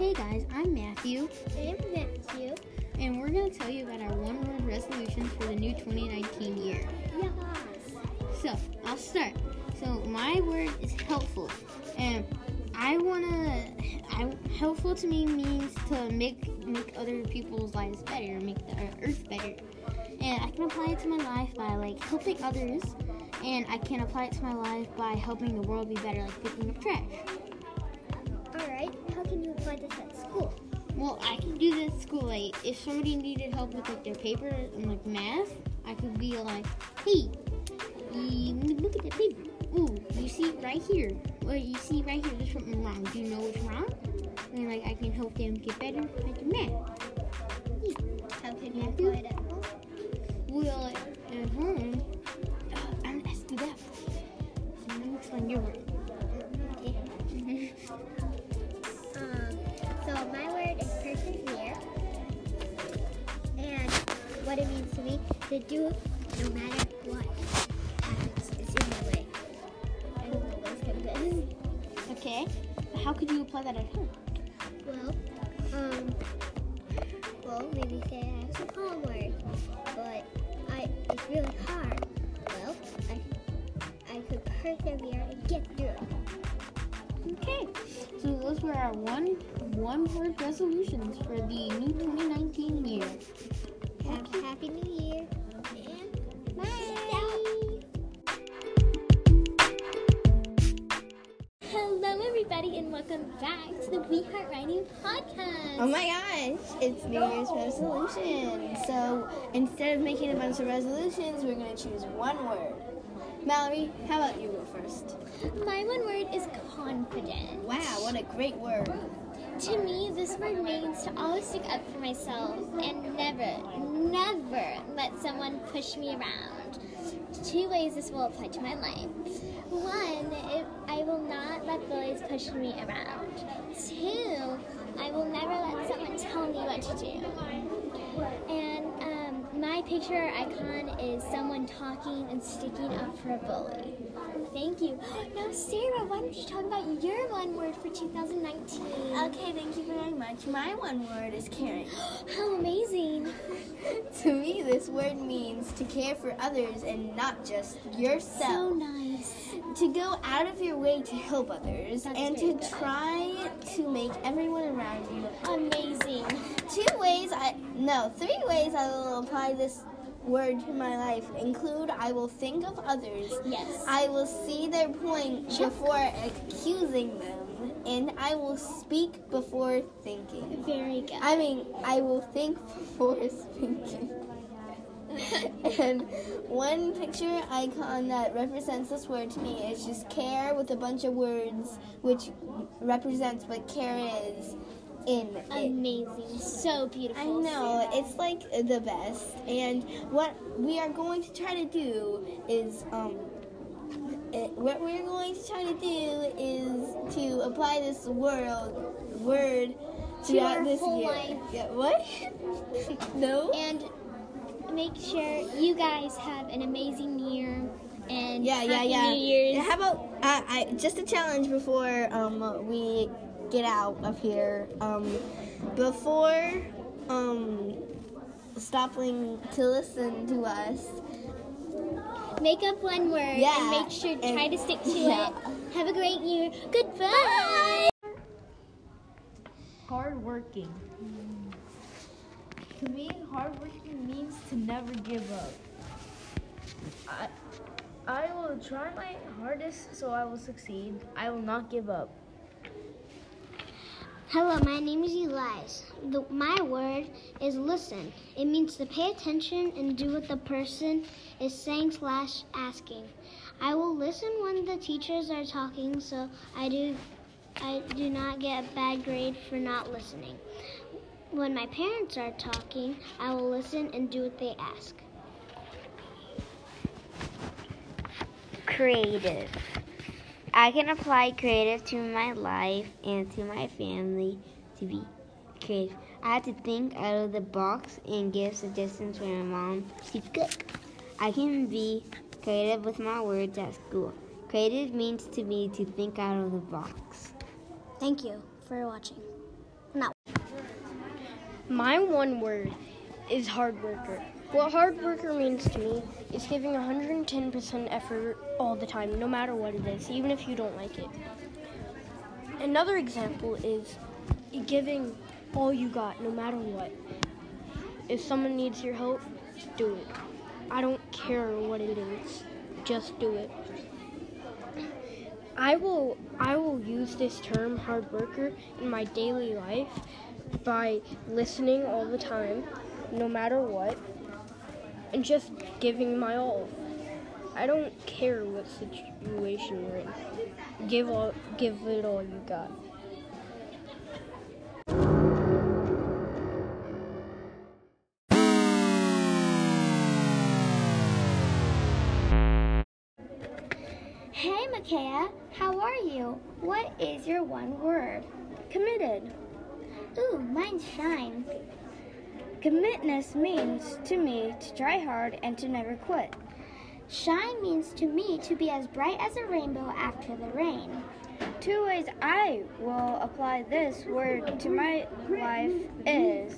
Hey guys, I'm Matthew, I'm Matthew. and we're going to tell you about our one word resolutions for the new 2019 year. Yes. So, I'll start. So, my word is helpful. And I want to, I, helpful to me means to make, make other people's lives better, make the earth better. And I can apply it to my life by like helping others, and I can apply it to my life by helping the world be better, like picking up trash. All right. How can you apply this at school? Well, I can do this at school. Like, if somebody needed help with like their paper and like math, I could be like, "Hey, look at that paper. Ooh, you see it right here. Well, you see right here. There's something wrong. Do you know what's wrong?" And like, I can help them get better at the math. How can you apply it at home? Well, at home, do no matter what happens is in my way. I don't know what's gonna be. Okay. How could you apply that at home? Well, um, well, maybe say I have some homework, but I it's really hard. Well, I I could persevere and get through it. Okay, so those were our one one word resolutions for the new 2019 year. Happy new year. Hello, everybody, and welcome back to the We Heart Writing podcast. Oh my gosh, it's New Year's resolution. So instead of making a bunch of resolutions, we're going to choose one word. Mallory, how about you go first? My one word is confident. Wow, what a great word. To me, this word means to always stick up for myself and never, never let someone push me around. Two ways this will apply to my life. One, if I will not let bullies push me around. Two, I will never let someone tell me what to do. And um, my picture icon is someone talking and sticking up for a bully. Thank you. Now, Sarah, why don't you talk about your one word for 2019? Okay, thank you very much. My one word is caring. How amazing! to me, this word means to care for others and not just yourself. So nice. to go out of your way to help others That's and to good. try to make everyone around you Amazing. Two ways I no, three ways I will apply this word to my life include I will think of others. Yes. I will see their point Sure. before accusing them and I will speak before thinking. Very good. I mean, I will think before speaking. and one picture icon that represents this word to me is just care with a bunch of words, which represents what care is in it. Amazing. So beautiful. I know, it's like the best. And what we are going to try to do is, um, it, what we're going to try to do is to apply this world word throughout this year. Yeah, what? no? And make sure you guys have an amazing year and Yeah, yeah, yeah. New Year's. How about uh, I, just a challenge before um, we get out of here? Um, before um, stopping to listen to us, Make up one word Yeah, and make sure and- try to stick to yeah. it. Have a great year. Goodbye. Hardworking. To me, hardworking means to never give up. I, I will try my hardest so I will succeed. I will not give up. Hello, my name is Elias. The, my word is listen. It means to pay attention and do what the person is saying slash asking. I will listen when the teachers are talking, so I do I do not get a bad grade for not listening. When my parents are talking, I will listen and do what they ask. creative. I can apply creative to my life and to my family to be creative. I have to think out of the box and give suggestions for my mom to cook. I can be creative with my words at school. Creative means to me to think out of the box. Thank you for watching. Not My one word is hard worker. What hard worker means to me is giving 110% effort all the time, no matter what it is, even if you don't like it. Another example is giving all you got, no matter what. If someone needs your help, do it. I don't care what it is, just do it. I will I will use this term hard worker in my daily life by listening all the time, no matter what, and just giving my all. I don't care what situation you're in. Give all give it all you got. Hey, Micaiah, how are you? What is your one word? Committed. Ooh, mine's shine. Commitness means to me to try hard and to never quit. Shine means to me to be as bright as a rainbow after the rain. Two ways I will apply this word to my life is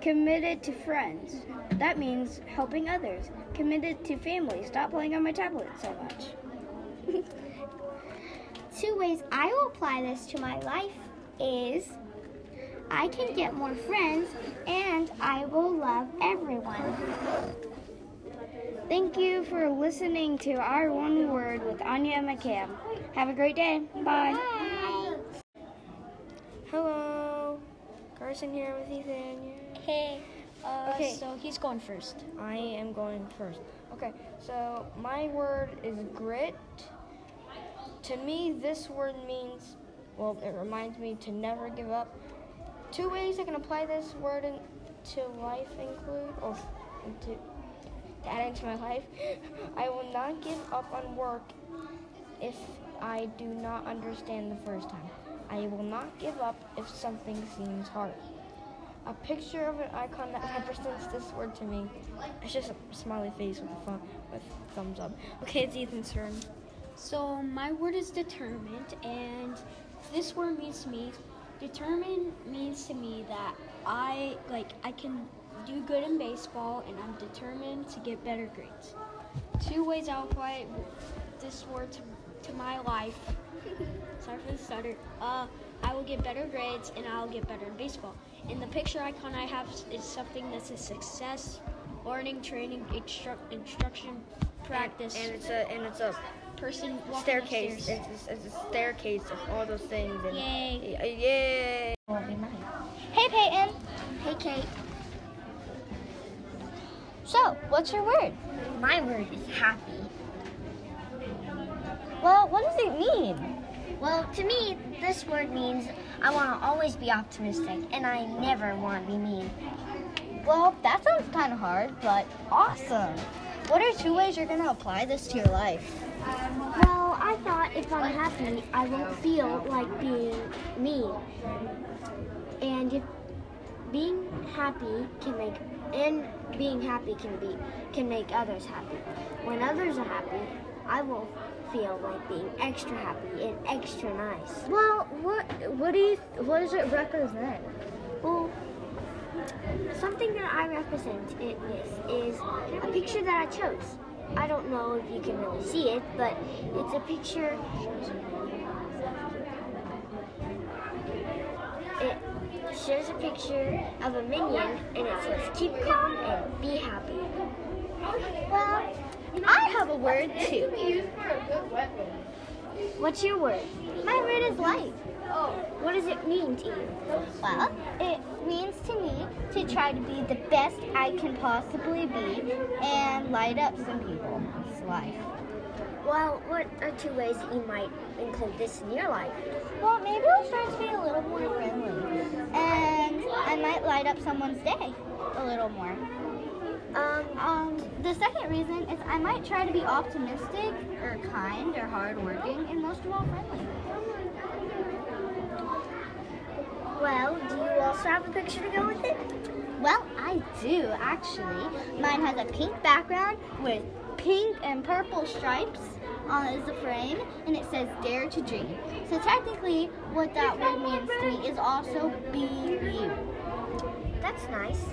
committed to friends. That means helping others. Committed to family. Stop playing on my tablet so much. Two ways I will apply this to my life is I can get more friends and I will love everyone. Thank you for listening to our one word with Anya and McCam. Have a great day. Bye. Bye. Hello. Carson here with Ethan. Hey. Uh, Okay. So he's going first. I am going first. Okay, so my word is grit. To me, this word means, well, it reminds me to never give up. Two ways I can apply this word into life include, or to add into my life. I will not give up on work if I do not understand the first time. I will not give up if something seems hard. A picture of an icon that represents this word to me. It's just a smiley face with a with thumbs up. Okay, it's Ethan's turn. So my word is determined, and this word means to me. Determined means to me that I like I can do good in baseball, and I'm determined to get better grades. Two ways I'll apply this word to, to my life. Sorry for the stutter. Uh, I will get better grades, and I'll get better in baseball. And the picture icon I have is something that's a success, learning, training, instru- instruction, practice. And it's a and it's a person walking staircase. It's, it's, it's a staircase of all those things. And Yay. Yay! Hey, Peyton. Hey, Kate. So, what's your word? My word is happy. Well, what does it mean? Well, to me, this word means I want to always be optimistic and I never want to be mean. Well, that sounds kind of hard, but awesome. What are two ways you're going to apply this to your life? Well, I thought if I'm happy, I won't feel like being mean. And if being happy can make and being happy can be can make others happy. When others are happy, I will feel like being extra happy and extra nice. Well, what what do you what does it represent? Well, something that I represent it with is a picture that I chose. I don't know if you can really see it, but it's a picture. It shows a picture of a minion, and it says, "Keep calm and be happy." Well, I have a word too. What's your word? My word is life. What does it mean to you? Well, it means to me to try to be the best I can possibly be and light up some people's life. Well, what are two ways that you might include this in your life? Well, maybe I'll try to be a little more friendly. And I might light up someone's day a little more. Um, Um, the second reason is I might try to be optimistic or kind or hardworking and most of all friendly. Well, do you also have a picture to go with it? Well, I do actually. Mine has a pink background with pink and purple stripes is the frame, and it says "Dare to Dream." So technically, what that word means to me is also "Be You." That's nice.